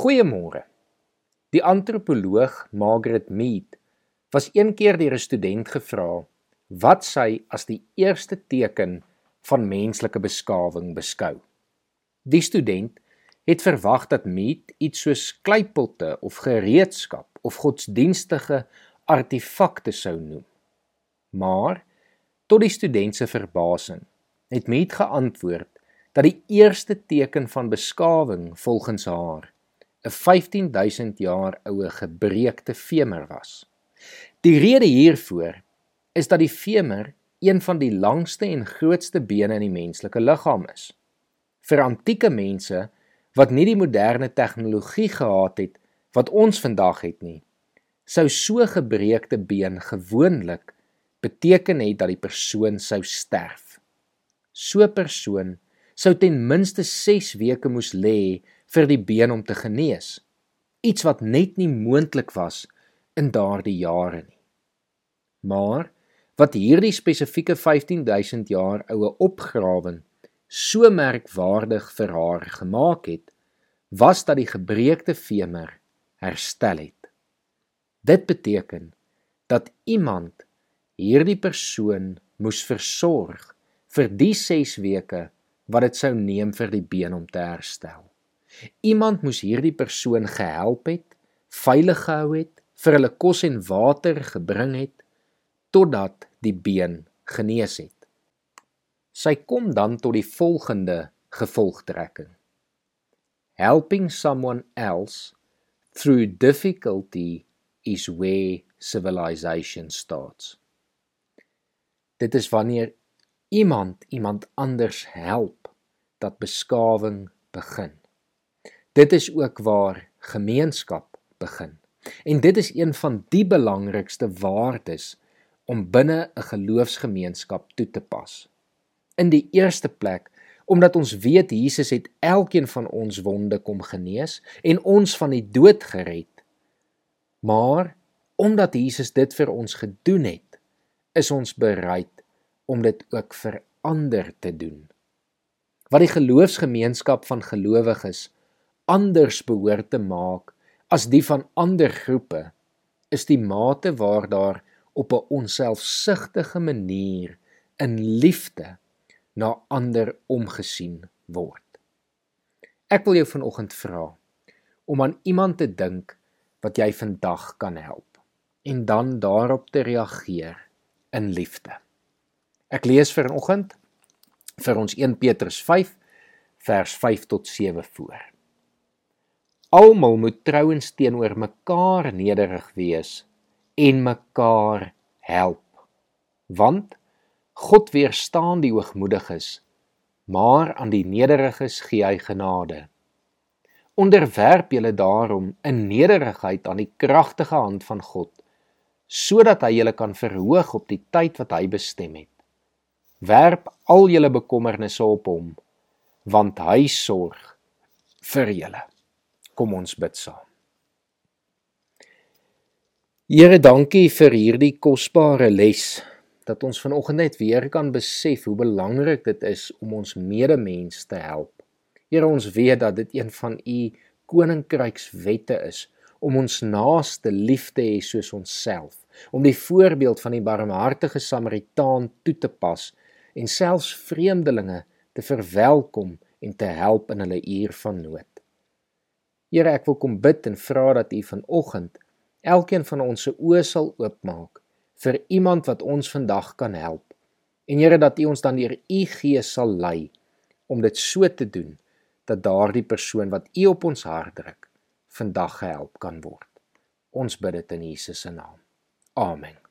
Goeiemôre. Die antropoloog Margaret Mead was een keer deur 'n student gevra wat sy as die eerste teken van menslike beskawing beskou. Die student het verwag dat Mead iets soos kleipotte of gereedskap of godsdienstige artefakte sou noem. Maar tot die student se verbasing het Mead geantwoord dat die eerste teken van beskawing volgens haar 'n 15000 jaar oue gebreekte femur was. Die rede hiervoor is dat die femur een van die langste en grootste bene in die menslike liggaam is. Vir antieke mense wat nie die moderne tegnologie gehad het wat ons vandag het nie, sou so gebreekte been gewoonlik beteken het dat die persoon sou sterf. So 'n persoon sou ten minste 6 weke moes lê vir die been om te genees. Iets wat net nie moontlik was in daardie jare nie. Maar wat hierdie spesifieke 15000 jaar oue opgrawing so merkwaardig vir haar gemaak het, was dat die gebreekte femur herstel het. Dit beteken dat iemand hierdie persoon moes versorg vir die 6 weke wat dit sou neem vir die been om te herstel. Iemand moes hierdie persoon gehelp het, veilig gehou het, vir hulle kos en water gebring het totdat die been genees het. Sy kom dan tot die volgende gevolgtrekking. Helping someone else through difficulty is where civilization starts. Dit is wanneer iemand iemand anders help dat beskawing begin. Dit is ook waar gemeenskap begin. En dit is een van die belangrikste waardes om binne 'n geloofsgemeenskap toe te pas. In die eerste plek omdat ons weet Jesus het elkeen van ons wonde kom genees en ons van die dood gered. Maar omdat Jesus dit vir ons gedoen het, is ons bereid om dit ook vir ander te doen. Wat die geloofsgemeenskap van gelowiges anders behoort te maak as die van ander groepe is die mate waar daar op 'n onselfsugtige manier in liefde na ander omgesien word. Ek wil jou vanoggend vra om aan iemand te dink wat jy vandag kan help en dan daarop te reageer in liefde. Ek lees vanoggend vir ons 1 Petrus 5 vers 5 tot 7 voor. Almal moet trouens teenoor mekaar nederig wees en mekaar help. Want God weerstaan die hoogmoediges, maar aan die nederiges gee hy genade. Onderwerp julle daarom in nederigheid aan die kragtige hand van God, sodat hy julle kan verhoog op die tyd wat hy bestem het. Werp al julle bekommernisse op hom, want hy sorg vir julle. Kom ons bid saam. Here, dankie vir hierdie kosbare les dat ons vanoggend net weer kan besef hoe belangrik dit is om ons medemens te help. Here, ons weet dat dit een van u koninkrykswette is om ons naaste lief te hê soos onsself, om die voorbeeld van die barmhartige Samaritaan toe te pas en selfs vreemdelinge te verwelkom en te help in hulle uur van nood. Here, ek wil kom bid en vra dat U vanoggend elkeen van ons se oë sal oopmaak vir iemand wat ons vandag kan help. En Here, dat U ons dan deur U Gees sal lei om dit so te doen dat daardie persoon wat U op ons hart druk, vandag gehelp kan word. Ons bid dit in Jesus se naam. Amen.